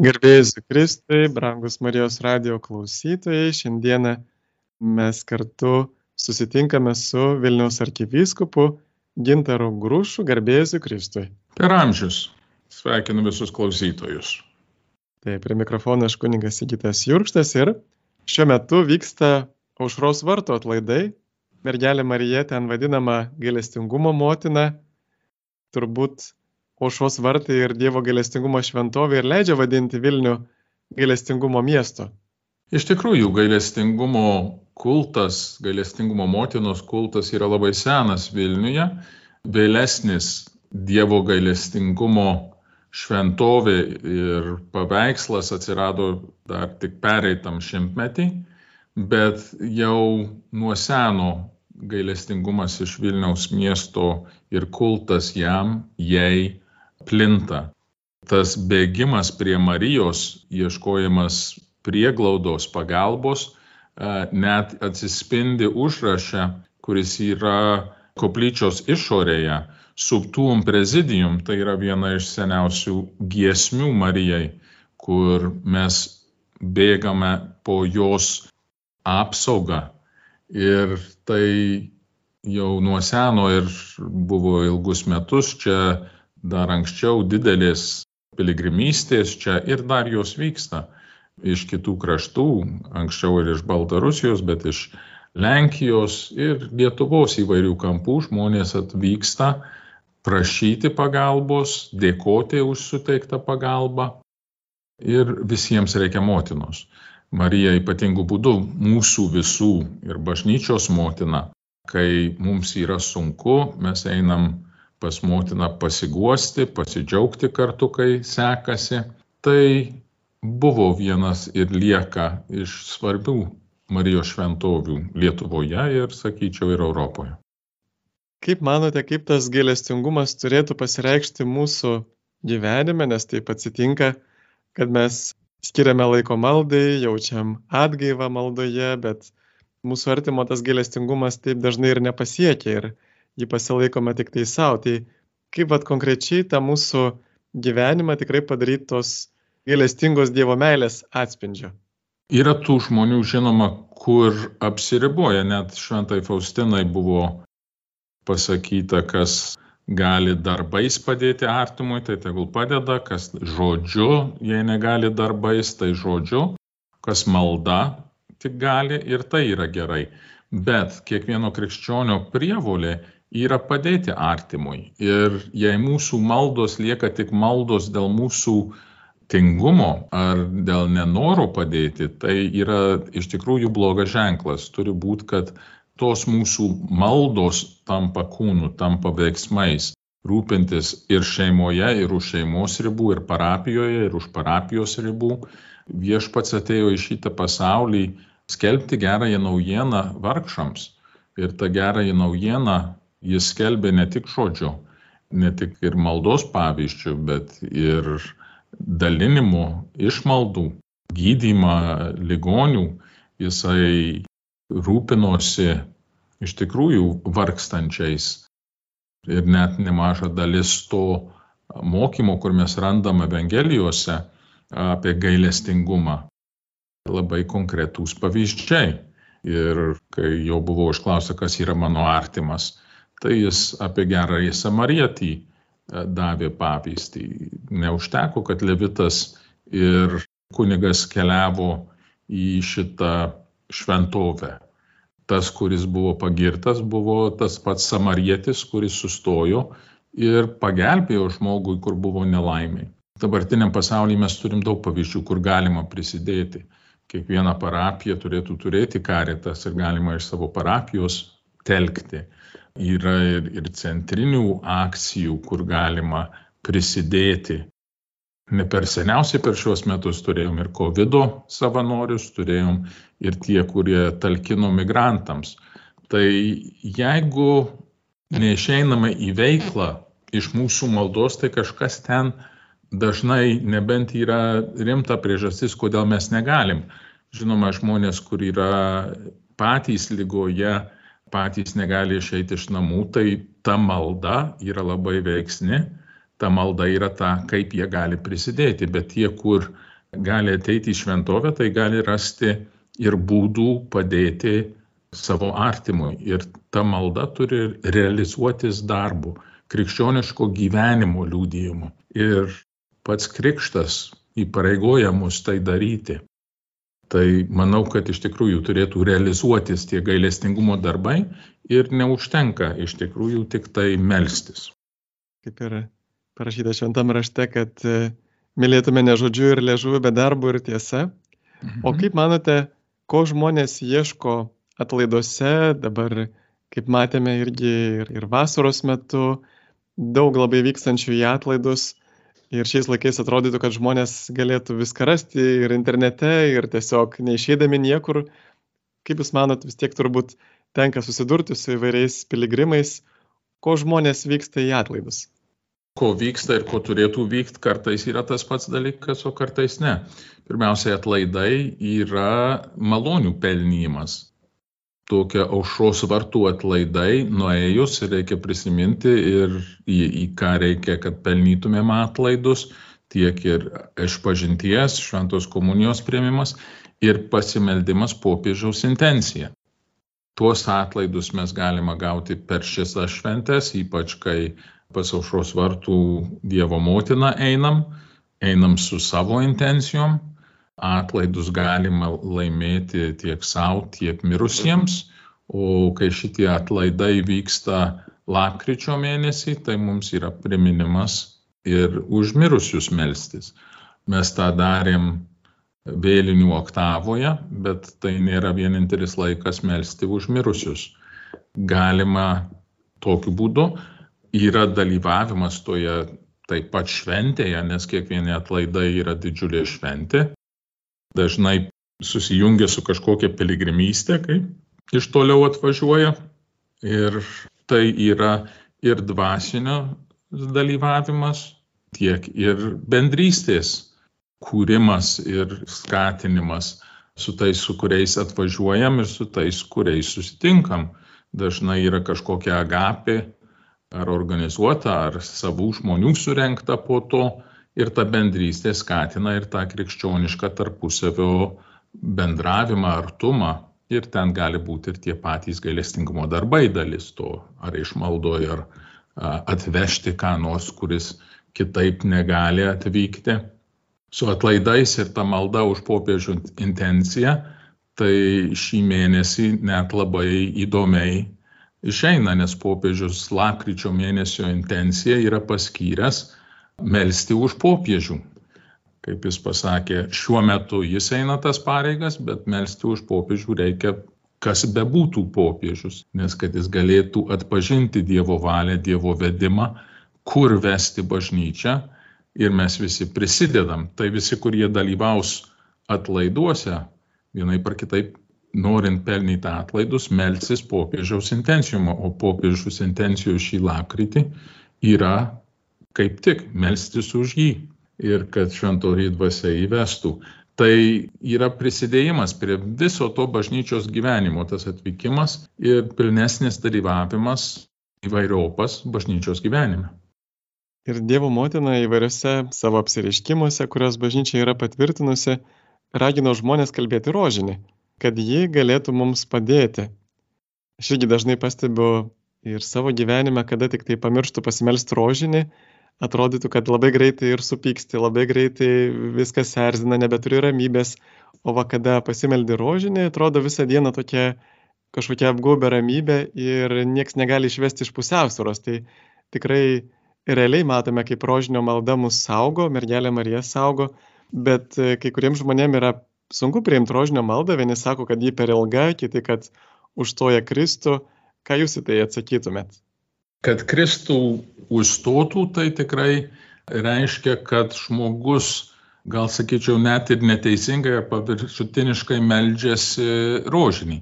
Gerbėjus Kristui, brangus Marijos radio klausytojai, šiandieną mes kartu susitinkame su Vilniaus arkivyskupu Gintaru Grušu, garbėjus Kristui. Per amžius sveikinu visus klausytojus. Taip, prie mikrofono aš kuningas Sigitas Jurkštas ir šiuo metu vyksta aušros varto atlaidai. Mergelė Marija ten vadinama gailestingumo motina. Turbūt aušros vartai ir Dievo gailestingumo šventovė ir leidžia vadinti Vilnių gailestingumo miesto. Iš tikrųjų, gailestingumo kultas, gailestingumo motinos kultas yra labai senas Vilniuje. Vėlesnis Dievo gailestingumo šventovė ir paveikslas atsirado dar tik pereitam šimtmetį, bet jau nuo seno gailestingumas iš Vilniaus miesto ir kultas jam, jai plinta. Tas bėgimas prie Marijos, ieškojimas prieglaudos pagalbos, net atsispindi užraše, kuris yra koplyčios išorėje, subtum prezidijum, tai yra viena iš seniausių giesmių Marijai, kur mes bėgame po jos apsaugą. Ir tai jau nuo seno ir buvo ilgus metus čia dar anksčiau didelės piligrimystės čia ir dar jos vyksta iš kitų kraštų, anksčiau ir iš Baltarusijos, bet iš Lenkijos ir Lietuvos įvairių kampų žmonės atvyksta prašyti pagalbos, dėkoti už suteiktą pagalbą ir visiems reikia motinos. Marija ypatingų būdų mūsų visų ir bažnyčios motina. Kai mums yra sunku, mes einam pas motiną pasiguosti, pasidžiaugti kartu, kai sekasi. Tai buvo vienas ir lieka iš svarbių Marijos šventovių Lietuvoje ir, sakyčiau, ir Europoje. Kaip manote, kaip tas gailestingumas turėtų pasireikšti mūsų gyvenime, nes taip atsitinka, kad mes skiriame laiko maldai, jaučiam atgaivą maldoje, bet mūsų artimo tas gailestingumas taip dažnai ir nepasiekia. Ir jį pasilaikome tik tai savo. Tai kaip vat konkrečiai tą mūsų gyvenimą tikrai padaryti tos gailestingos Dievo meilės atspindžio. Yra tų žmonių, žinoma, kur apsiriboja, net šventai Faustinai buvo pasakyta, kas gali darbais padėti artimui, tai tegul padeda, kas žodžiu, jei negali darbais, tai žodžiu, kas malda tik gali ir tai yra gerai. Bet kiekvieno krikščionio prievolė yra padėti artimui. Ir jei mūsų maldos lieka tik maldos dėl mūsų tingumo ar dėl nenoro padėti, tai yra iš tikrųjų blogas ženklas. Turi būti, kad tos mūsų maldos tampa kūnu, tampa veiksmais. Rūpintis ir šeimoje, ir už šeimos ribų, ir parapijoje, ir už parapijos ribų. Viešpats atėjo į šitą pasaulį skelbti gerąją naujieną vargšams. Ir ta gerąją naujieną jis skelbė ne tik žodžiu, ne tik ir maldos pavyzdžių, bet ir dalinimu išmaldų, gydymą ligonių. Jisai rūpinosi iš tikrųjų vargstančiais. Ir net nemaža dalis to mokymo, kur mes randame Evangelijose apie gailestingumą. Labai konkretūs pavyzdžiai. Ir kai jau buvo užklausta, kas yra mano artimas, tai jis apie gerąjį samarietį e, davė pavyzdį. Neužteko, kad levitas ir kunigas keliavo į šitą šventovę. Tas, kuris buvo pagirtas, buvo tas pats samarietis, kuris sustojo ir pagelbėjo žmogui, kur buvo nelaimiai. Dabartiniam pasaulyje mes turim daug pavyzdžių, kur galima prisidėti. Kiekviena parapija turėtų turėti karitas ir galima iš savo parapijos telkti yra ir, ir centrinių akcijų, kur galima prisidėti. Ne per seniausiai per šiuos metus turėjom ir COVID savanorius, turėjom ir tie, kurie talkino migrantams. Tai jeigu neišeiname į veiklą iš mūsų maldos, tai kažkas ten dažnai nebent yra rimta priežastis, kodėl mes negalim. Žinoma, žmonės, kur yra patys lygoje, patys negali išeiti iš namų, tai ta malda yra labai veiksni, ta malda yra ta, kaip jie gali prisidėti, bet tie, kur gali ateiti į šventovę, tai gali rasti ir būdų padėti savo artimui. Ir ta malda turi realizuotis darbu, krikščioniško gyvenimo liūdėjimu. Ir pats krikštas įpareigoja mus tai daryti. Tai manau, kad iš tikrųjų turėtų realizuotis tie gailestingumo darbai ir neužtenka iš tikrųjų tik tai melstis. Kaip ir parašyta šventam rašte, kad e, mylėtume ne žodžiu ir lėžuviu, bet darbu ir tiesa. Mhm. O kaip manote, ko žmonės ieško atlaiduose, dabar, kaip matėme irgi ir, ir vasaros metu, daug labai vykstančių į atlaidus, Ir šiais laikais atrodytų, kad žmonės galėtų viską rasti ir internete, ir tiesiog neišeidami niekur. Kaip Jūs manot, vis tiek turbūt tenka susidurti su įvairiais piligrimais, ko žmonės vyksta į atlaidus? Ko vyksta ir ko turėtų vykti, kartais yra tas pats dalykas, o kartais ne. Pirmiausia, atlaidai yra malonių pelnymas tokia aušros vartų atlaidai, nuėjus reikia prisiminti ir į, į ką reikia, kad pelnytumėm atlaidus, tiek ir išpažinties, šventos komunijos prieimimas ir pasimeldimas popiežiaus intencija. Tuos atlaidus mes galime gauti per šias šventės, ypač kai pas aušros vartų Dievo motiną einam, einam su savo intencijom, atlaidus galima laimėti tiek savo, tiek mirusiems. O kai šitie atlaidai vyksta lapkričio mėnesį, tai mums yra priminimas ir už mirusius melstis. Mes tą darėm vėlinių oktavoje, bet tai nėra vienintelis laikas melstį už mirusius. Galima tokiu būdu, yra dalyvavimas toje taip pat šventėje, nes kiekvieni atlaidai yra didžiulė šventė dažnai susijungia su kažkokia piligrimystė, kai iš toliau atvažiuoja. Ir tai yra ir dvasinio dalyvavimas, tiek ir bendrystės kūrimas ir skatinimas su tais, su kuriais atvažiuojam ir su tais, kuriais susitinkam. Dažnai yra kažkokia agapė ar organizuota, ar savų žmonių surenkta po to ir ta bendrystė skatina ir tą krikščionišką tarpusavio bendravimą, artumą. Ir ten gali būti ir tie patys gailestingumo darbai dalis to, ar išmaldoje, ar atvežti ką nors, kuris kitaip negali atvykti. Su atlaidais ir ta malda už popiežių intenciją, tai šį mėnesį net labai įdomiai išeina, nes popiežius lapkričio mėnesio intenciją yra paskyręs melstį už popiežių. Kaip jis pasakė, šiuo metu jis eina tas pareigas, bet melstį už popiežių reikia, kas bebūtų popiežius, nes kad jis galėtų atpažinti Dievo valią, Dievo vedimą, kur vesti bažnyčią ir mes visi prisidedam. Tai visi, kurie dalyvaus atlaiduose, vienai par kitaip, norint pelnyti atlaidus, melsis popiežiaus intencijumo, o popiežiaus intencijų šį lapkritį yra kaip tik melstis už jį ir kad šventoji dvasia įvestų. Tai yra prisidėjimas prie viso to bažnyčios gyvenimo, tas atvykimas ir pilnesnis dalyvavimas įvairiopas bažnyčios gyvenime. Ir Dievo motina įvairiose savo apsireiškimuose, kurios bažnyčia yra patvirtinusi, ragino žmonės kalbėti rožinį, kad ji galėtų mums padėti. Aš irgi dažnai pastebiu ir savo gyvenime, kada tik tai pamirštų pasimelsti rožinį, atrodytų, kad labai greitai ir supyksti, labai greitai viskas erzina, nebeturi ramybės, o va kada pasimeldi rožinį, atrodo visą dieną tokia kažkokia apgaubė ramybė ir nieks negali išvesti iš pusiausvėros. Tai tikrai realiai matome, kaip rožinio malda mus saugo, mergelė Marija saugo, bet e, kai kuriems žmonėms yra sunku priimti rožinio maldą, vieni sako, kad ji per ilga, kiti, kad užstoja Kristų. Ką jūs į tai atsakytumėt? Kad Kristų užstotų, tai tikrai reiškia, kad žmogus, gal sakyčiau, net ir neteisingai ar paviršutiniškai meldžiasi rožinį.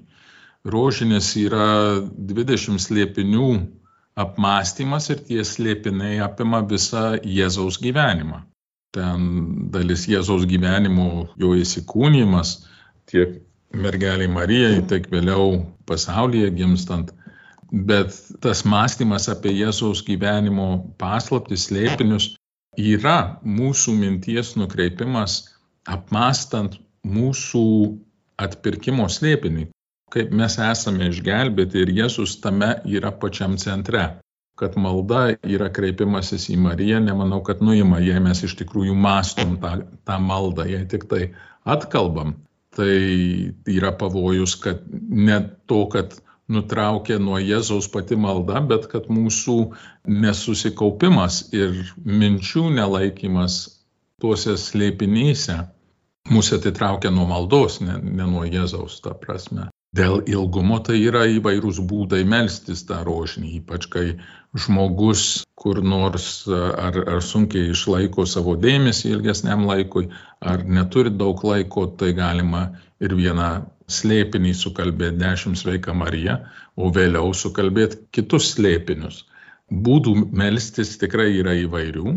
Rožinis yra 20 slėpinių apmąstymas ir tie slėpiniai apima visą Jėzaus gyvenimą. Ten dalis Jėzaus gyvenimo, jo įsikūnymas tiek mergeliai Marijai, tiek vėliau pasaulyje gimstant bet tas mąstymas apie Jėzaus gyvenimo paslaptis, slėpinius yra mūsų minties nukreipimas apmastant mūsų atpirkimo slėpinį, kaip mes esame išgelbėti ir Jėzus tame yra pačiam centre. Kad malda yra kreipimasis į Mariją, nemanau, kad nuima, jei mes iš tikrųjų mastom tą, tą maldą, jei tik tai atkalbam, tai yra pavojus, kad ne to, kad nutraukė nuo Jėzaus pati malda, bet kad mūsų nesusikaupimas ir minčių nelaikymas tuose slėpinyse mūsų atitraukia nuo maldos, ne, ne nuo Jėzaus, ta prasme. Dėl ilgumo tai yra įvairūs būdai melstis tą rožinį, ypač kai žmogus kur nors ar, ar sunkiai išlaiko savo dėmesį ilgesniam laikui, ar neturi daug laiko, tai galima ir vieną slėpinį sukalbėti dešimt sveika Marija, o vėliau sukalbėti kitus slėpinius. Būdų melstis tikrai yra įvairių.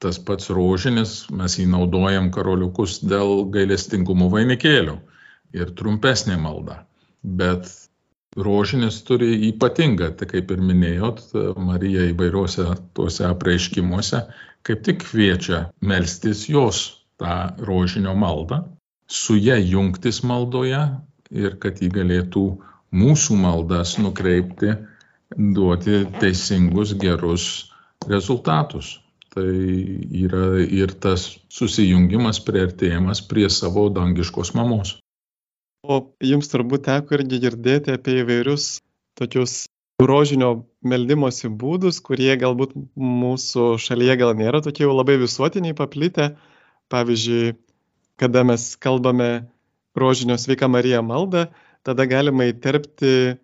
Tas pats rožinis, mes jį naudojam karoliukus dėl gailestingumo vainikėlių ir trumpesnė malda bet rožinis turi ypatingą, tai kaip ir minėjot, Marija įvairiuose tuose apreiškimuose kaip tik kviečia melstis jos tą rožinio maldą, su ją jungtis maldoje ir kad ji galėtų mūsų maldas nukreipti, duoti teisingus, gerus rezultatus. Tai yra ir tas susijungimas, prieartėjimas prie savo dangiškos mamos. O jums turbūt teko irgi girdėti apie įvairius tokius rožinio meldimosi būdus, kurie galbūt mūsų šalyje gal nėra tokie jau labai visuotiniai paplitę. Pavyzdžiui, kada mes kalbame rožinio sveika Marija maldą, tada galima įterpti,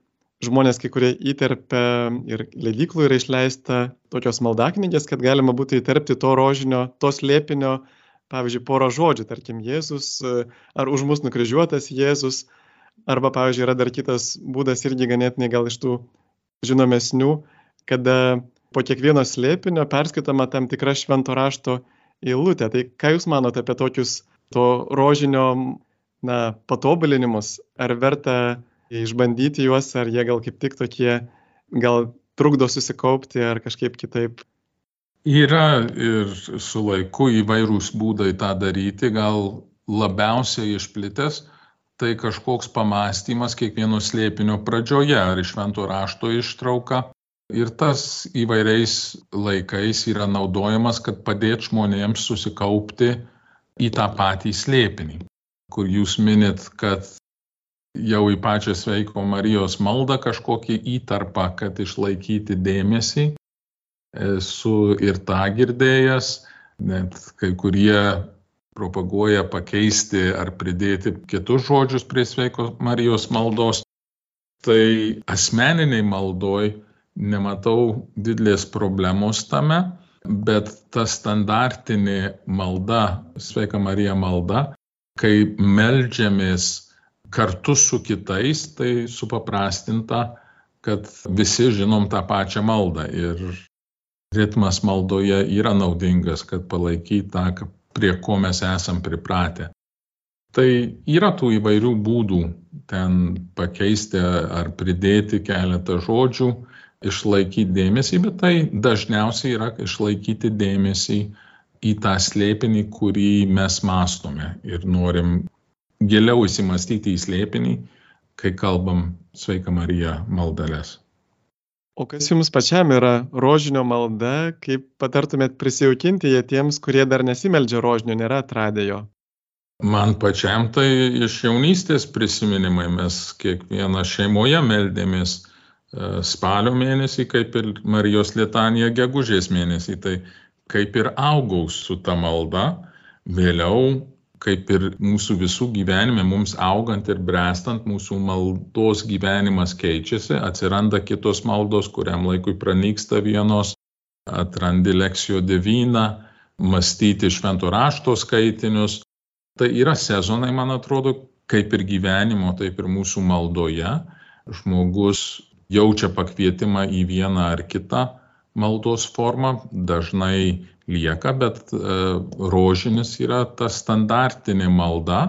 žmonės kai kurie įterpia ir leidyklų yra išleista tokios maldaknygės, kad galima būtų įterpti to rožinio, tos lėpinio pavyzdžiui, porą žodžių, tarkim, Jėzus ar už mus nukryžiuotas Jėzus, arba, pavyzdžiui, yra dar kitas būdas irgi ganėtinai gal iš tų žinomesnių, kada po kiekvieno slėpinio perskaitoma tam tikra švento rašto eilutė. Tai ką Jūs manote apie tokius to rožinio na, patobulinimus? Ar verta išbandyti juos, ar jie gal kaip tik tokie, gal trukdo susikaupti, ar kažkaip kitaip Yra ir su laiku įvairūs būdai tą daryti, gal labiausiai išplitęs tai kažkoks pamastymas kiekvieno slėpinio pradžioje ar iš švento rašto ištrauka. Ir tas įvairiais laikais yra naudojamas, kad padėt žmonėms susikaupti į tą patį slėpinį, kur jūs minit, kad jau į pačią sveiko Marijos maldą kažkokį įtarpą, kad išlaikyti dėmesį esu ir tą girdėjęs, net kai kurie propaguoja pakeisti ar pridėti kitus žodžius prie sveikos Marijos maldos. Tai asmeniniai maldoj nematau didelės problemos tame, bet ta standartinė malda, sveika Marija malda, kai melžiamės kartu su kitais, tai supaprastinta, kad visi žinom tą pačią maldą ir ritmas maldoje yra naudingas, kad palaikyt tą, prie ko mes esam pripratę. Tai yra tų įvairių būdų ten pakeisti ar pridėti keletą žodžių, išlaikyti dėmesį, bet tai dažniausiai yra išlaikyti dėmesį į tą slėpinį, kurį mes mastome ir norim giliau įsimastyti į slėpinį, kai kalbam Sveika Marija maldelės. O kas jums pačiam yra rožinio malda, kaip patartumėt prisijaukinti ją tiems, kurie dar nesimeldžia rožinio, nėra atradę jo? Man pačiam tai iš jaunystės prisiminimai mes kiekvieną šeimoje meldėmės spalio mėnesį, kaip ir Marijos lietanija gegužės mėnesį. Tai kaip ir augau su ta malda, vėliau kaip ir mūsų visų gyvenime, mums augant ir brestant, mūsų maldos gyvenimas keičiasi, atsiranda kitos maldos, kuriam laikui pranyksta vienos, atrandi leksijo devyną, mąstyti švento rašto skaitinius. Tai yra sezonai, man atrodo, kaip ir gyvenimo, taip ir mūsų maldoje. Žmogus jaučia pakvietimą į vieną ar kitą maldos formą, dažnai lieka, bet e, rožinis yra ta standartinė malda,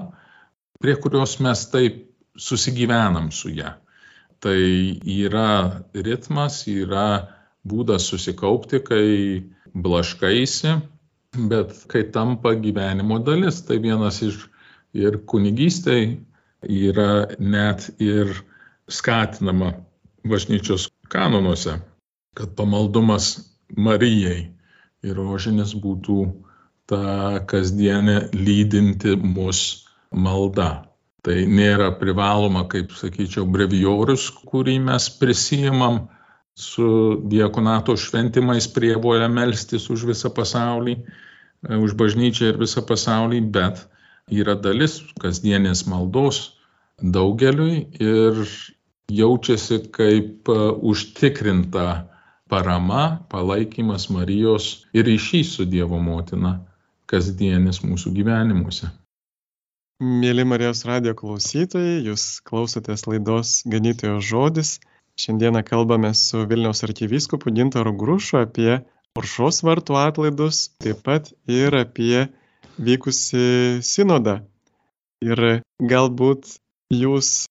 prie kurios mes taip susigyvenam su ją. Tai yra ritmas, yra būdas susikaupti, kai blaškaisi, bet kai tampa gyvenimo dalis, tai vienas iš ir kunigystėj yra net ir skatinama bažnyčios kanonuose, kad pamaldumas Marijai ir rožinis būtų ta kasdienė lydinti mus malda. Tai nėra privaloma, kaip sakyčiau, brevijorius, kurį mes prisijimam su diekonato šventimais prievolę melstis už visą pasaulį, už bažnyčią ir visą pasaulį, bet yra dalis kasdienės maldos daugeliui ir jaučiasi kaip e, užtikrinta parama, palaikymas Marijos ir ryšys su Dievo motina kasdienis mūsų gyvenimuose. Mėly Marijos radio klausytojai, jūs klausotės laidos Ganytojo žodis. Šiandieną kalbame su Vilniaus arkivyskupu Gintaru Grušu apie Oršos vartų atlaidus, taip pat ir apie vykusi sinodą. Ir galbūt jūs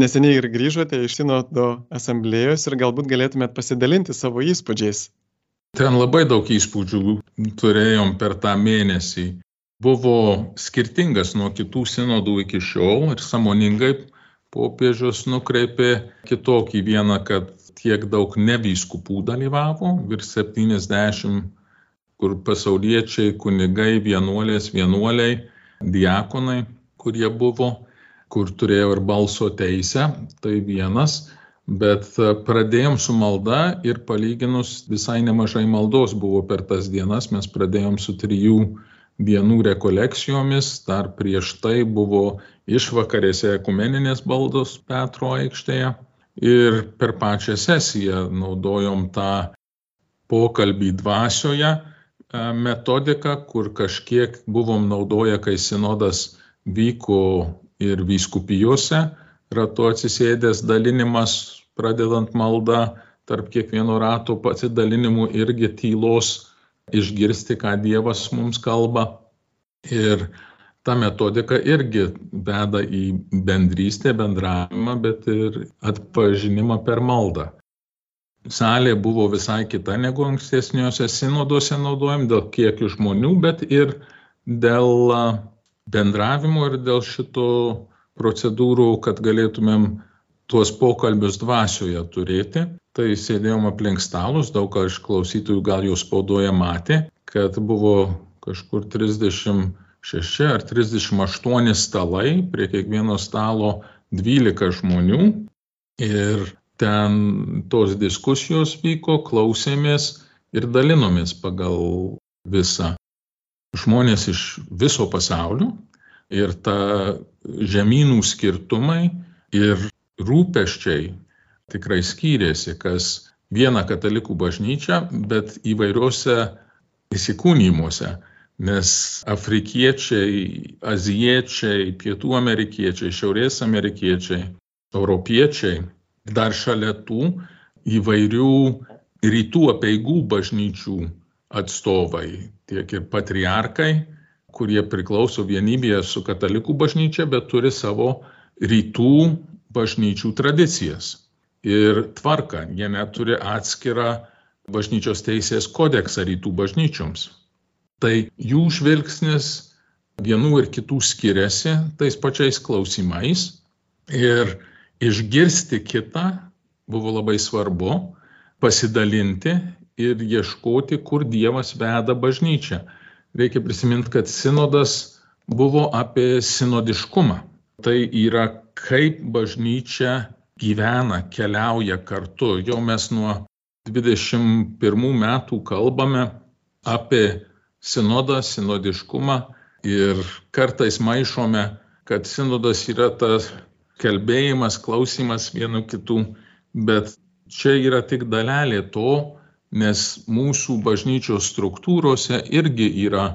neseniai ir grįžote iš sinodo asamblėjos ir galbūt galėtumėt pasidalinti savo įspūdžiais. Ten labai daug įspūdžių turėjom per tą mėnesį buvo skirtingas nuo kitų sinodų iki šiol ir samoningai popiežius nukreipė kitokį vieną, kad tiek daug nevyskupų dalyvavo, virš 70, kur pasauliečiai, kunigai, vienuolės, vienuoliai, diakonai, kurie buvo, kur turėjo ir balso teisę, tai vienas, bet pradėjom su malda ir palyginus visai nemažai maldos buvo per tas dienas, mes pradėjom su trijų dienų rekolekcijomis, dar prieš tai buvo išvakarėse ekumeninės baldos Petro aikštėje. Ir per pačią sesiją naudojom tą pokalbį dvasioje e, metodiką, kur kažkiek buvom naudoję, kai sinodas vyko ir vyskupijose, ratu atsisėdęs dalinimas, pradedant maldą tarp kiekvieno rato pasidalinimų irgi tylos išgirsti, ką Dievas mums kalba. Ir ta metodika irgi veda į bendrystę, bendravimą, bet ir atpažinimą per maldą. Salė buvo visai kita negu ankstesniuose sinoduose naudojam dėl kiekių žmonių, bet ir dėl bendravimo ir dėl šito procedūrų, kad galėtumėm tuos pokalbius dvasioje turėti. Tai sėdėjom aplink stalus, daug ką iš klausytojų gal jau spaudoje matė, kad buvo kažkur 36 ar 38 stalai, prie kiekvieno stalo 12 žmonių. Ir ten tos diskusijos vyko, klausėmės ir dalinomės pagal visą žmonės iš viso pasaulio ir ta žemynų skirtumai ir rūpeščiai tikrai skyrėsi, kas viena katalikų bažnyčia, bet įvairiuose įsikūnymuose, nes afrikiečiai, azijiečiai, pietų amerikiečiai, šiaurės amerikiečiai, europiečiai, dar šalia tų įvairių rytų apieigų bažnyčių atstovai, tiek ir patriarkai, kurie priklauso vienybėje su katalikų bažnyčia, bet turi savo rytų bažnyčių tradicijas ir tvarką. Jie neturi atskirą bažnyčios teisės kodeksą rytų bažnyčioms. Tai jų žvilgsnis vienų ir kitų skiriasi tais pačiais klausimais ir išgirsti kitą buvo labai svarbu, pasidalinti ir ieškoti, kur Dievas veda bažnyčią. Reikia prisiminti, kad sinodas buvo apie sinodiškumą. Tai yra, kaip bažnyčia gyvena, keliauja kartu. Jau mes nuo 21 metų kalbame apie sinodą, sinodiškumą ir kartais maišome, kad sinodas yra tas kalbėjimas, klausimas vienu kitų, bet čia yra tik dalelė to, nes mūsų bažnyčios struktūrose irgi yra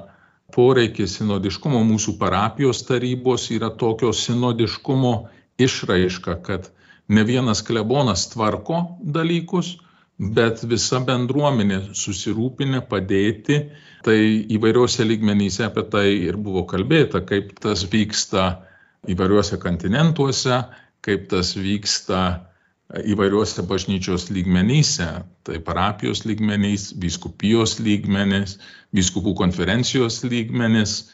poreikis sinodiškumo, mūsų parapijos tarybos yra tokio sinodiškumo išraiška, kad ne vienas klebonas tvarko dalykus, bet visa bendruomenė susirūpinę padėti. Tai įvairiuose lygmenyse apie tai ir buvo kalbėta, kaip tas vyksta įvairiuose kontinentuose, kaip tas vyksta įvairiuose bažnyčios lygmenyse, tai parapijos lygmenys, vyskupijos lygmenys, vyskupų konferencijos lygmenys,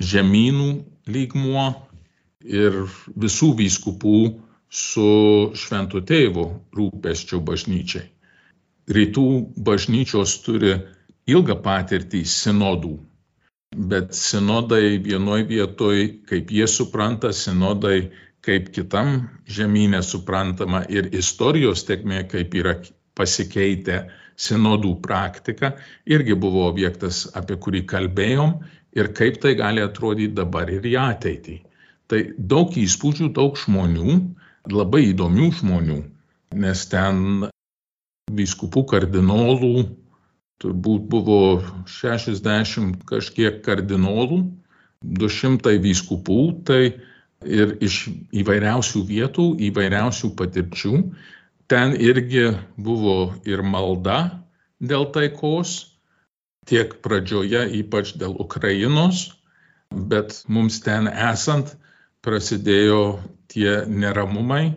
žemynų lygmuo ir visų vyskupų su šventu tėvu rūpeščiau bažnyčiai. Rytų bažnyčios turi ilgą patirtį sinodų, bet sinodai vienoj vietoj, kaip jie supranta, sinodai kaip kitam žemynė suprantama ir istorijos tekmė, kaip yra pasikeitę sinodų praktika, irgi buvo objektas, apie kurį kalbėjom ir kaip tai gali atrodyti dabar ir į ateitį. Tai daug įspūdžių, daug žmonių, labai įdomių žmonių, nes ten vyskupų kardinolų, turbūt buvo 60 kažkiek kardinolų, 200 vyskupų, tai ir iš įvairiausių vietų, įvairiausių patirčių. Ten irgi buvo ir malda dėl taikos, tiek pradžioje, ypač dėl Ukrainos, bet mums ten esant prasidėjo tie neramumai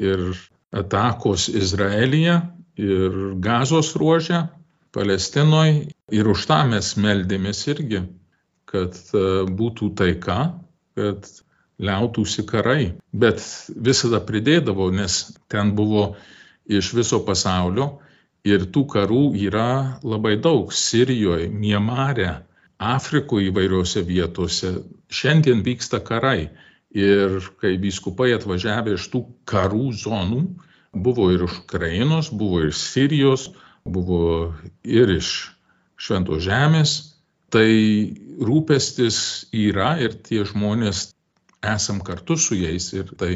ir atakos Izraelyje ir Gazos ruožė, Palestinoje ir už tą mes meldėmės irgi, kad e, būtų taika, kad liautųsi karai. Bet visada pridėdavo, nes ten buvo iš viso pasaulio ir tų karų yra labai daug. Sirijoje, Miemare, Afrikoje įvairiose vietose. Šiandien vyksta karai. Ir kai vyskupai atvažiavę iš tų karų zonų, buvo ir iš Ukrainos, buvo ir Sirijos, buvo ir iš Švento Žemės, tai rūpestis yra ir tie žmonės esam kartu su jais ir tai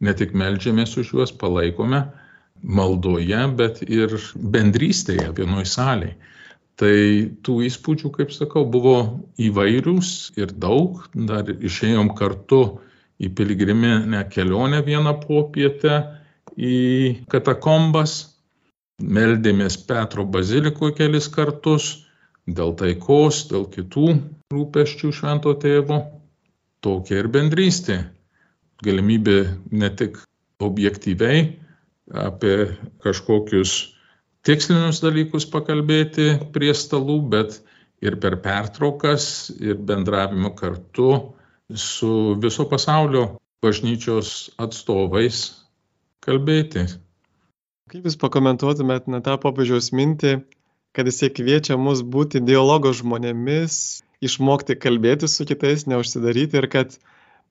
ne tik melžiamės už juos, palaikome maldoje, bet ir bendrystėje vienoj salėje. Tai tų įspūdžių, kaip sakau, buvo įvairius ir daug. Dar išėjom kartu į piligriminę kelionę vieną popietę į katakombas, meldėmės Petro bazilikoje kelis kartus dėl taikos, dėl kitų rūpeščių švento tėvo tokia ir bendrystė. Galimybė ne tik objektyviai apie kažkokius tikslinius dalykus pakalbėti prie stalų, bet ir per pertraukas ir bendravimo kartu su viso pasaulio bažnyčios atstovais kalbėti. Kaip Jūs pakomentuotumėt na tą popiežiaus mintį, kad jisai kviečia mus būti dialogo žmonėmis išmokti kalbėti su kitais, neužsidaryti ir kad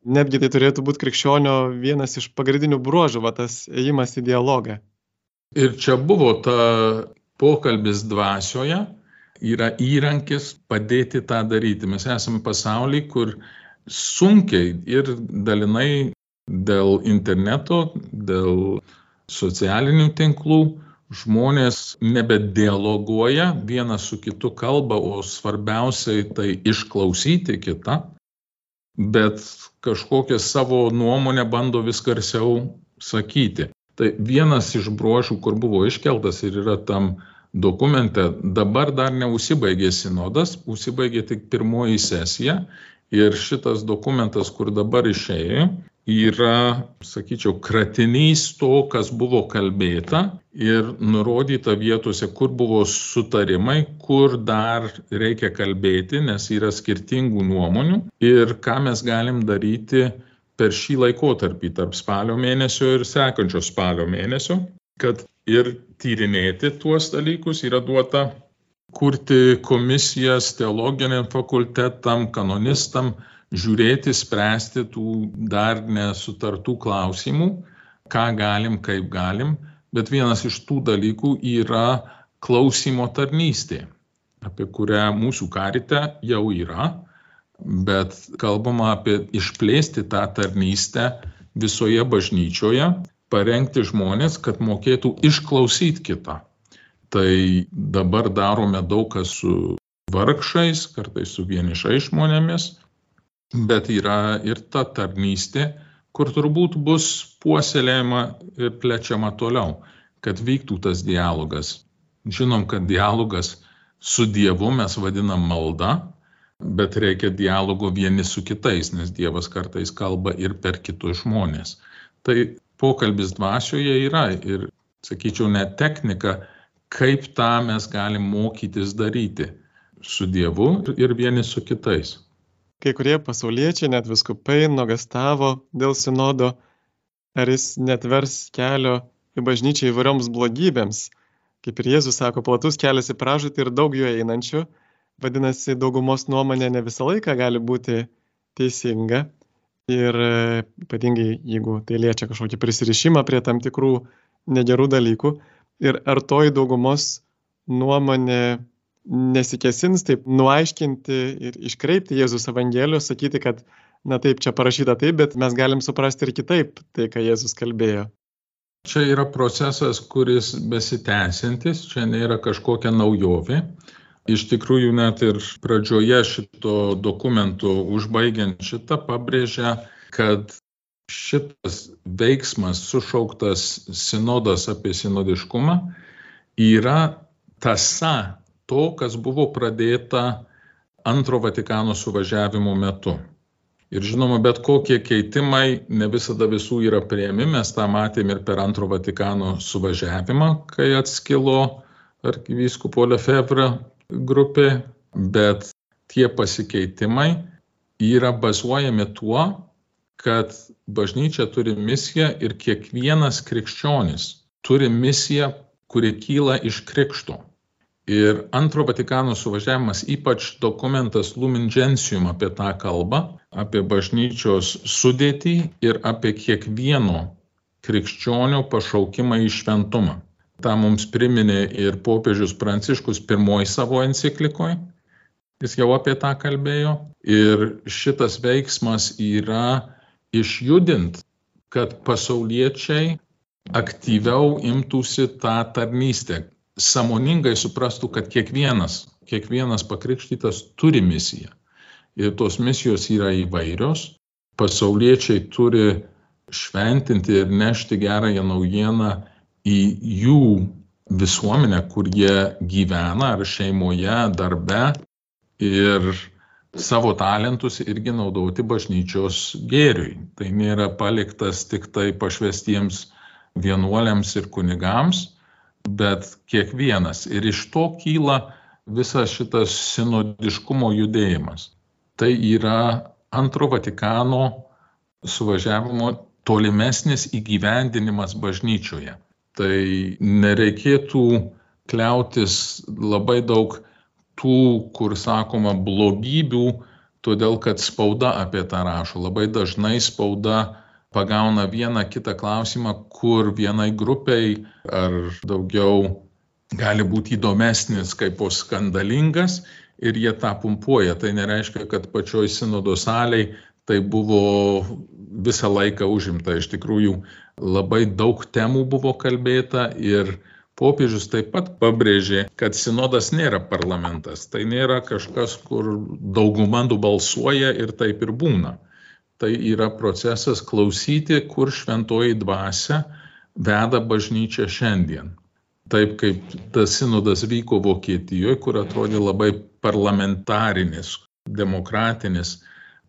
netgi tai turėtų būti krikščionio vienas iš pagrindinių bruožų, va tas ėjimas į dialogą. Ir čia buvo ta pokalbis dvasioje, yra įrankis padėti tą daryti. Mes esame pasaulyje, kur sunkiai ir dalinai dėl interneto, dėl socialinių tinklų žmonės nebedialoguoja, vienas su kitu kalba, o svarbiausiai tai išklausyti kitą, bet kažkokią savo nuomonę bando vis garsiau sakyti. Tai vienas iš bruožų, kur buvo iškeltas ir yra tam dokumente, dabar dar neusibaigė sinodas, užsibaigė tik pirmoji sesija ir šitas dokumentas, kur dabar išėjo, yra, sakyčiau, kratinys to, kas buvo kalbėta ir nurodyta vietose, kur buvo sutarimai, kur dar reikia kalbėti, nes yra skirtingų nuomonių ir ką mes galim daryti per šį laikotarpį tarp spalio mėnesio ir sekančio spalio mėnesio, kad ir tyrinėti tuos dalykus yra duota kurti komisijas teologiniam fakultetam, kanonistam, žiūrėti, spręsti tų dar nesutartų klausimų, ką galim, kaip galim, bet vienas iš tų dalykų yra klausimo tarnystė, apie kurią mūsų karite jau yra, bet kalbama apie išplėsti tą tarnystę visoje bažnyčioje, parengti žmonės, kad mokėtų išklausyti kitą. Tai dabar darome daug kas su vargšais, kartais su vienišais žmonėmis, bet yra ir ta tarnystė, kur turbūt bus puoselėjama ir plečiama toliau, kad vyktų tas dialogas. Žinom, kad dialogas su Dievu mes vadinam malda, bet reikia dialogo vieni su kitais, nes Dievas kartais kalba ir per kitus žmonės. Tai pokalbis dvasioje yra ir, sakyčiau, net technika, kaip tą mes galim mokytis daryti su Dievu ir vieni su kitais. Kai kurie pasauliečiai, net viskupai, nuogastavo dėl sinodo, ar jis netvers kelio į bažnyčią įvairioms blogybėms. Kaip ir Jėzus sako, platus kelias į pražūtį ir daug jų einančių, vadinasi, daugumos nuomonė ne visą laiką gali būti teisinga. Ir e, ypatingai, jeigu tai liečia kažkokį prisirišimą prie tam tikrų negerų dalykų. Ir ar toji daugumos nuomonė nesikesins taip nuaiškinti ir iškreipti Jėzus Evangelijos, sakyti, kad, na taip, čia parašyta taip, bet mes galim suprasti ir kitaip tai, ką Jėzus kalbėjo. Čia yra procesas, kuris besitęsiantis, čia nėra kažkokia naujovė. Iš tikrųjų, net ir pradžioje šito dokumento, užbaigiant šitą, pabrėžia, kad šitas veiksmas, sušauktas sinodas apie sinodiškumą, yra tasa to, kas buvo pradėta antro Vatikano suvažiavimo metu. Ir žinoma, bet kokie keitimai ne visada visų yra prieimi, mes tą matėm ir per antro Vatikano suvažiavimą, kai atskilo arkivyskupo Lefebvre grupė, bet tie pasikeitimai yra bazuojami tuo, kad bažnyčia turi misiją ir kiekvienas krikščionis turi misiją, kuri kyla iš krikšto. Ir antro Vatikano suvažiavimas, ypač dokumentas Lumen Gentium apie tą kalbą, apie bažnyčios sudėtį ir apie kiekvieno krikščionio pašaukimą į šventumą tą mums priminė ir popiežius Pranciškus pirmoji savo enciklikoje. Jis jau apie tą kalbėjo. Ir šitas veiksmas yra išjudint, kad pasauliečiai aktyviau imtųsi tą tarnystę, samoningai suprastų, kad kiekvienas, kiekvienas pakrikštytas turi misiją. Ir tos misijos yra įvairios. Pasauliečiai turi šventinti ir nešti gerąją naujieną į jų visuomenę, kur jie gyvena, ar šeimoje, darbe ir savo talentus irgi naudoti bažnyčios gėriui. Tai nėra paliktas tik tai pašvestiems vienuoliams ir kunigams, bet kiekvienas. Ir iš to kyla visas šitas sinodiškumo judėjimas. Tai yra antro Vatikano suvažiavimo tolimesnis įgyvendinimas bažnyčioje tai nereikėtų kliautis labai daug tų, kur sakoma, blogybių, todėl kad spauda apie tą rašo. Labai dažnai spauda pagauna vieną kitą klausimą, kur vienai grupiai ar daugiau gali būti įdomesnis kaip po skandalingas ir jie tą pumpuoja. Tai nereiškia, kad pačioj sinodo saliai tai buvo visą laiką užimta. Iš tikrųjų, labai daug temų buvo kalbėta ir popiežius taip pat pabrėžė, kad sinodas nėra parlamentas. Tai nėra kažkas, kur dauguma nubalsuoja ir taip ir būna. Tai yra procesas klausyti, kur šventoji dvasia veda bažnyčią šiandien. Taip kaip tas sinodas vyko Vokietijoje, kur atrodė labai parlamentarinis, demokratinis,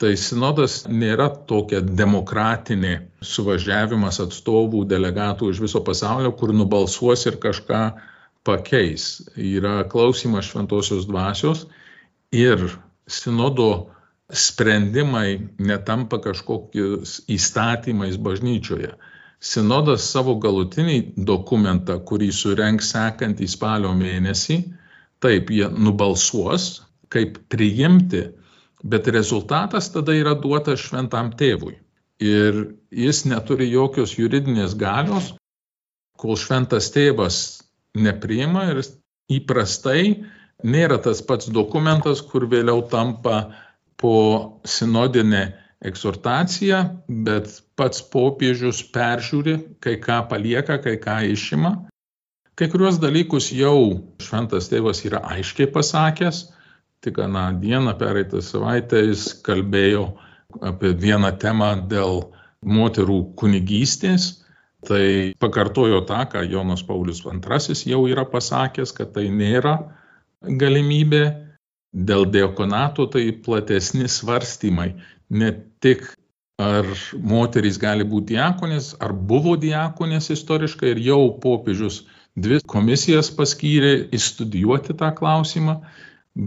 Tai sinodas nėra tokia demokratinė suvažiavimas atstovų, delegatų iš viso pasaulio, kur nubalsuos ir kažką pakeis. Yra klausimas šventosios dvasios ir sinodo sprendimai netampa kažkokiais įstatymais bažnyčioje. Sinodas savo galutinį dokumentą, kurį surenks sekantį spalio mėnesį, taip jie nubalsuos, kaip priimti bet rezultatas tada yra duotas šventam tėvui. Ir jis neturi jokios juridinės galios, kol šventas tėvas nepriima ir įprastai nėra tas pats dokumentas, kur vėliau tampa po sinodinė eksortacija, bet pats popiežius peržiūri, kai ką palieka, kai ką išima. Kai kuriuos dalykus jau šventas tėvas yra aiškiai pasakęs, tik aną dieną, pereitą savaitę jis kalbėjo apie vieną temą dėl moterų kunigystės. Tai pakartojo tą, ką Jonas Paulius II jau yra pasakęs, kad tai nėra galimybė. Dėl diakonato tai platesni svarstymai, ne tik ar moterys gali būti diakonės, ar buvo diakonės istoriškai ir jau popiežius dvi komisijas paskyrė įstudijuoti tą klausimą,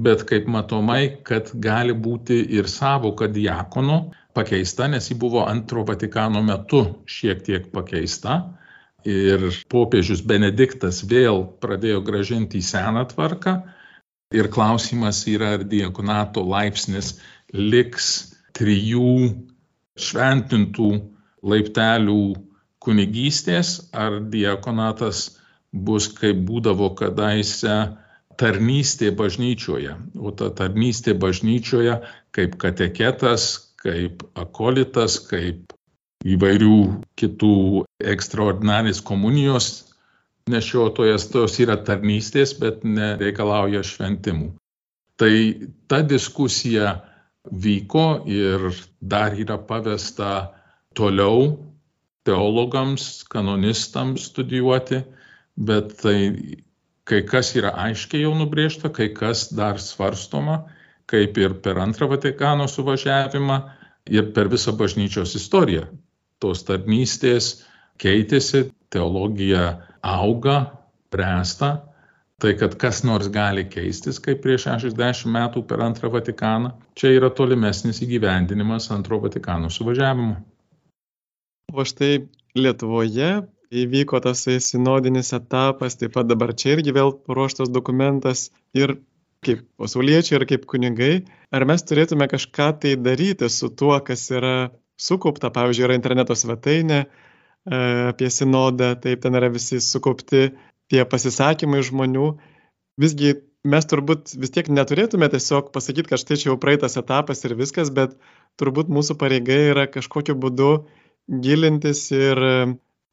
bet kaip matomai, kad gali būti ir savoka diakono pakeista, nes ji buvo antro Vatikano metu šiek tiek pakeista. Ir popiežius Benediktas vėl pradėjo gražinti į seną tvarką. Ir klausimas yra, ar diakonato laipsnis liks trijų šventintų laiptelių kunigystės, ar diakonatas bus kaip būdavo kadaise tarnystė bažnyčioje. O ta tarnystė bažnyčioje kaip kateketas, kaip akolitas, kaip įvairių kitų ekstraordinarės komunijos nešiotojas, tos yra tarnystės, bet nereikalauja šventimų. Tai ta diskusija vyko ir dar yra pavesta toliau teologams, kanonistams studijuoti, bet tai kai kas yra aiškiai jau nubrėžta, kai kas dar svarstoma, kaip ir per antrą Vatikano suvažiavimą ir per visą bažnyčios istoriją. Tos tarnystės keitėsi, teologija auga, bręsta, tai kad kas nors gali keistis, kaip prieš 60 metų per antrą Vatikaną, čia yra tolimesnis įgyvendinimas antro Vatikano suvažiavimo. O štai Lietuvoje įvyko tasai sinodinis etapas, taip pat dabar čia irgi vėl paruoštas dokumentas ir kaip pasauliečiai ir kaip kunigai, ar mes turėtume kažką tai daryti su tuo, kas yra sukaupta, pavyzdžiui, yra interneto svetainė apie sinodą, taip ten yra visi sukaupti tie pasisakymai žmonių. Visgi mes turbūt vis tiek neturėtume tiesiog pasakyti, kad štai čia jau praeitas etapas ir viskas, bet turbūt mūsų pareiga yra kažkokiu būdu gilintis ir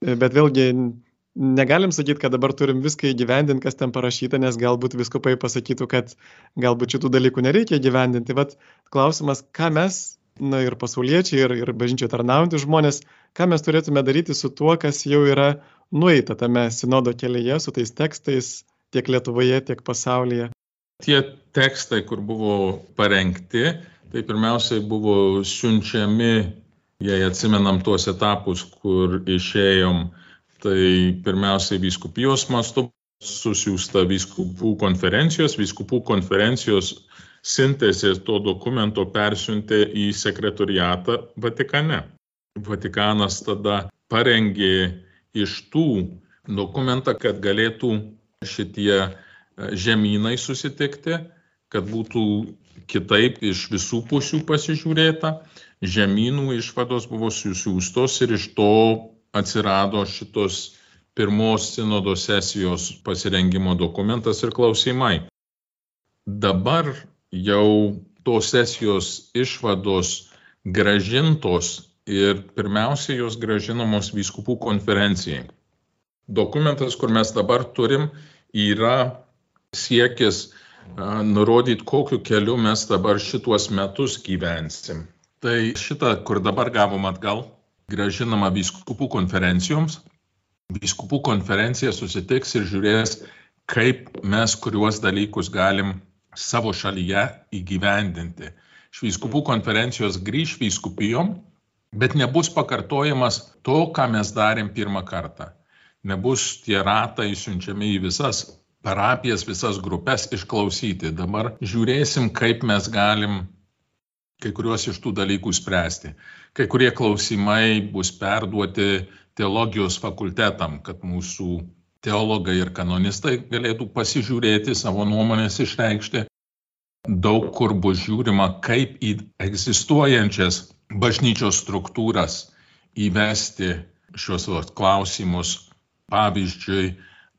bet vėlgi negalim sakyti, kad dabar turim viską įgyvendinti, kas ten parašyta, nes galbūt viskupai pasakytų, kad galbūt šitų dalykų nereikia įgyvendinti. Vat klausimas, ką mes, na ir pasauliečiai, ir, ir bažnyčioje tarnaujantys žmonės, ką mes turėtume daryti su tuo, kas jau yra nueita tame sinodo kelyje, su tais tekstais tiek Lietuvoje, tiek pasaulyje. Tie tekstai, kur buvo parengti, tai pirmiausiai buvo siunčiami Jei atsimenam tuos etapus, kur išėjom, tai pirmiausiai vyskupijos mastu susiųsta vyskupų konferencijos, vyskupų konferencijos sintezė to dokumento persiuntė į sekretoriatą Vatikane. Vatikanas tada parengė iš tų dokumentą, kad galėtų šitie e, žemynai susitikti, kad būtų kitaip iš visų pusių pasižiūrėta žemynų išvados buvo susiūstos ir iš to atsirado šitos pirmos sinodo sesijos pasirengimo dokumentas ir klausimai. Dabar jau tos sesijos išvados gražintos ir pirmiausia jos gražinamos vyskupų konferencijai. Dokumentas, kur mes dabar turim, yra siekis nurodyti, kokiu keliu mes dabar šituos metus gyvensim. Tai šitą, kur dabar gavom atgal, gražinama vyskupų konferencijoms. Vyskupų konferencija susitiks ir žiūrės, kaip mes kuriuos dalykus galim savo šalyje įgyvendinti. Iš vyskupų konferencijos grįž vyskupijom, bet nebus pakartojimas to, ką mes darėm pirmą kartą. Nebus tie ratai siunčiami į visas parapijas, visas grupės išklausyti. Dabar žiūrėsim, kaip mes galim kai kuriuos iš tų dalykų spręsti. Kai kurie klausimai bus perduoti teologijos fakultetam, kad mūsų teologai ir kanonistai galėtų pasižiūrėti, savo nuomonės išreikšti. Daug kur bus žiūrima, kaip į egzistuojančias bažnyčios struktūras įvesti šios klausimus. Pavyzdžiui,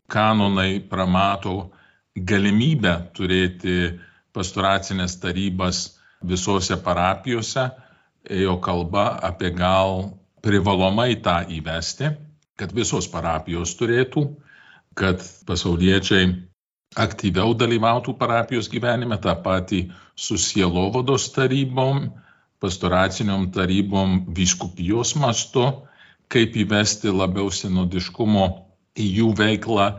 kanonai pramato galimybę turėti pastoracinės tarybas visose parapijose ėjo kalba apie gal privalomai tą įvesti, kad visos parapijos turėtų, kad pasauliečiai aktyviau dalyvautų parapijos gyvenime, tą patį su sielovados tarybom, pastoraciniom tarybom vyskupijos mastu, kaip įvesti labiau sinodiškumo į jų veiklą,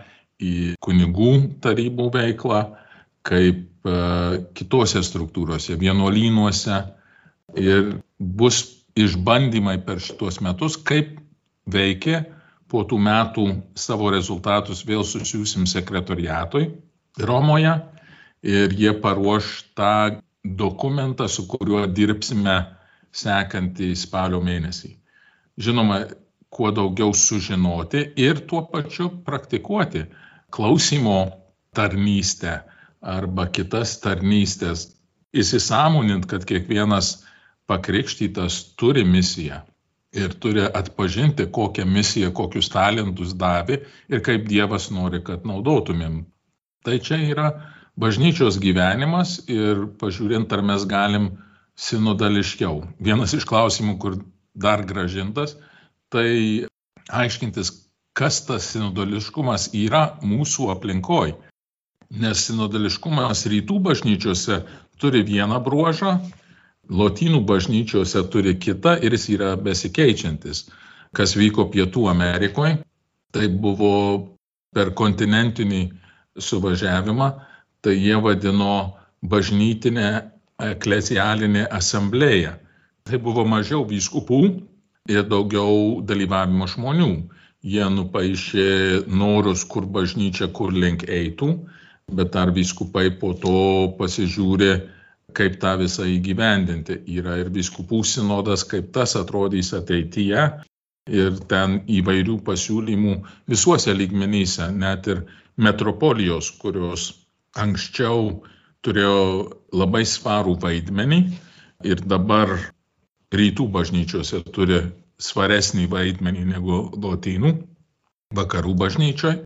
į kunigų tarybų veiklą, kaip E, kitose struktūrose, vienuolynuose. Ir bus išbandymai per šitos metus, kaip veikia, po tų metų savo rezultatus vėl susiūsim sekretoriatui Romoje ir jie paruoš tą dokumentą, su kuriuo dirbsime sekantį spalio mėnesį. Žinoma, kuo daugiau sužinoti ir tuo pačiu praktikuoti klausimo tarnystę arba kitas tarnystės, įsisamonint, kad kiekvienas pakrikštytas turi misiją ir turi atpažinti, kokią misiją, kokius talentus davė ir kaip Dievas nori, kad naudotumėm. Tai čia yra bažnyčios gyvenimas ir pažiūrint, ar mes galim sinodališkiau. Vienas iš klausimų, kur dar gražintas, tai aiškintis, kas tas sinodališkumas yra mūsų aplinkoje. Nes sinodališkumas rytų bažnyčiose turi vieną bruožą, Lotynų bažnyčiose turi kitą ir jis yra besikeičiantis. Kas vyko Pietų Amerikoje, tai buvo per kontinentinį suvažiavimą, tai jie vadino bažnytinę eklesialinę asamblėją. Tai buvo mažiau vyskupų ir daugiau dalyvavimo žmonių. Jie nupaišė norus, kur bažnyčia, kur link eitų, bet ar vyskupai po to pasižiūrė, kaip tą visą įgyvendinti. Yra ir biskupų sinodas, kaip tas atrodys ateityje. Ir ten įvairių pasiūlymų visuose lygmenyse, net ir metropolijos, kurios anksčiau turėjo labai svarų vaidmenį ir dabar rytų bažnyčiose turi svaresnį vaidmenį negu lotynų, vakarų bažnyčioje.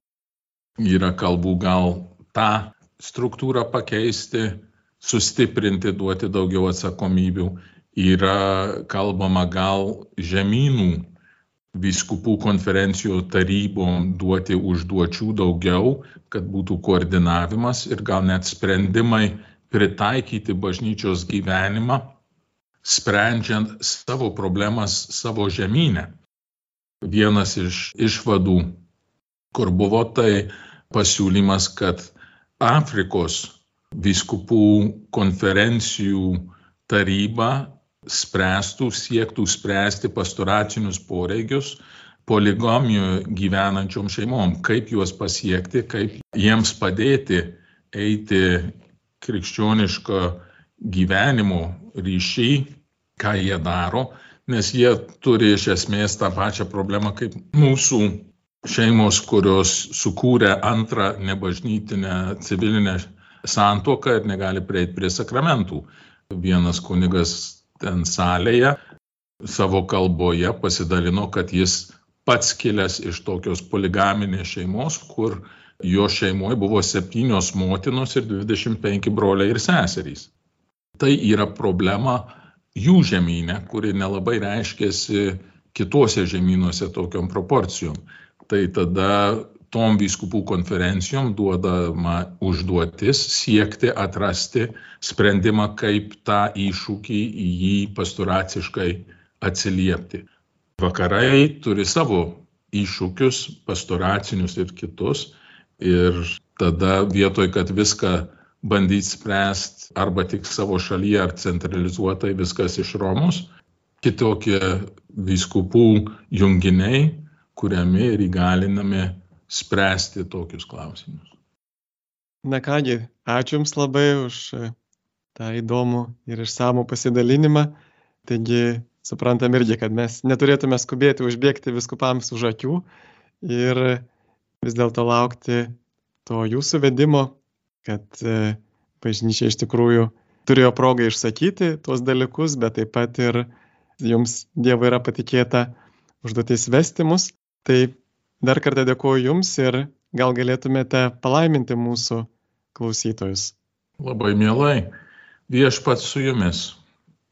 Yra kalbų gal tą struktūrą pakeisti, sustiprinti, duoti daugiau atsakomybių. Yra kalbama gal žemynų viskupų konferencijų tarybom duoti užduočių daugiau, kad būtų koordinavimas ir gal net sprendimai pritaikyti bažnyčios gyvenimą, sprendžiant savo problemas savo žemynę. Vienas iš išvadų, kur buvo tai pasiūlymas, kad Afrikos vyskupų konferencijų taryba spręstų, siektų spręsti pastoracinius poreikius poligamijoje gyvenančiom šeimom, kaip juos pasiekti, kaip jiems padėti eiti krikščioniško gyvenimo ryšį, ką jie daro, nes jie turi iš esmės tą pačią problemą kaip mūsų šeimos, kurios sukūrė antrą nebažnytinę civilinę santoką ir negali prieiti prie sakramentų. Vienas kunigas ten salėje savo kalboje pasidalino, kad jis pats kilęs iš tokios poligaminės šeimos, kur jo šeimoje buvo septynios motinos ir 25 broliai ir seserys. Tai yra problema jų žemynė, kuri nelabai reiškėsi kitose žemynuose tokiom proporcijom. Tai tada tom vyskupų konferencijom duodama užduotis siekti atrasti sprendimą, kaip tą iššūkį į jį pastoraciškai atsiliepti. Vakarai turi savo iššūkius, pastoracinius ir kitus, ir tada vietoj, kad viską bandyti spręsti arba tik savo šalyje ar centralizuotai viskas iš Romos, kitokie vyskupų junginiai kuriami ir įgalinami spręsti tokius klausimus. Na kągi, ačiū Jums labai už e, tą įdomų ir išsamų pasidalinimą. Taigi, suprantam irgi, kad mes neturėtume skubėti užbėgti viskupams už akių ir vis dėlto laukti to jūsų vedimo, kad e, bažnyčia iš tikrųjų turėjo progą išsakyti tuos dalykus, bet taip pat ir jums Dievo yra patikėta užduotis vesti mus. Tai Dar kartą dėkuoju Jums ir gal galėtumėte palaiminti mūsų klausytojus. Labai mielai. Viešpats su Jumis.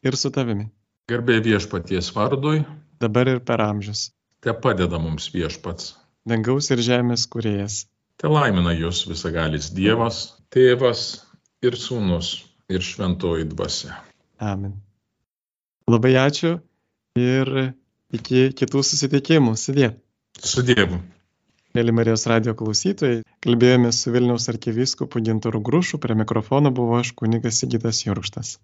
Ir su tavimi. Garbė viešpaties vardui. Dabar ir per amžius. Te padeda mums viešpats. Dangaus ir žemės kuriejas. Te laimina Jūs visagalis Dievas, Tėvas ir Sūnus ir Šventoji Dvasia. Amen. Labai ačiū ir iki kitų susitikimų. Sudė. Su Dievu. Mėly Marijos radio klausytojai, kalbėjome su Vilniaus arkivyskupu Gintoru Grušu, prie mikrofono buvo aš kunigas Sigitas Jurkštas.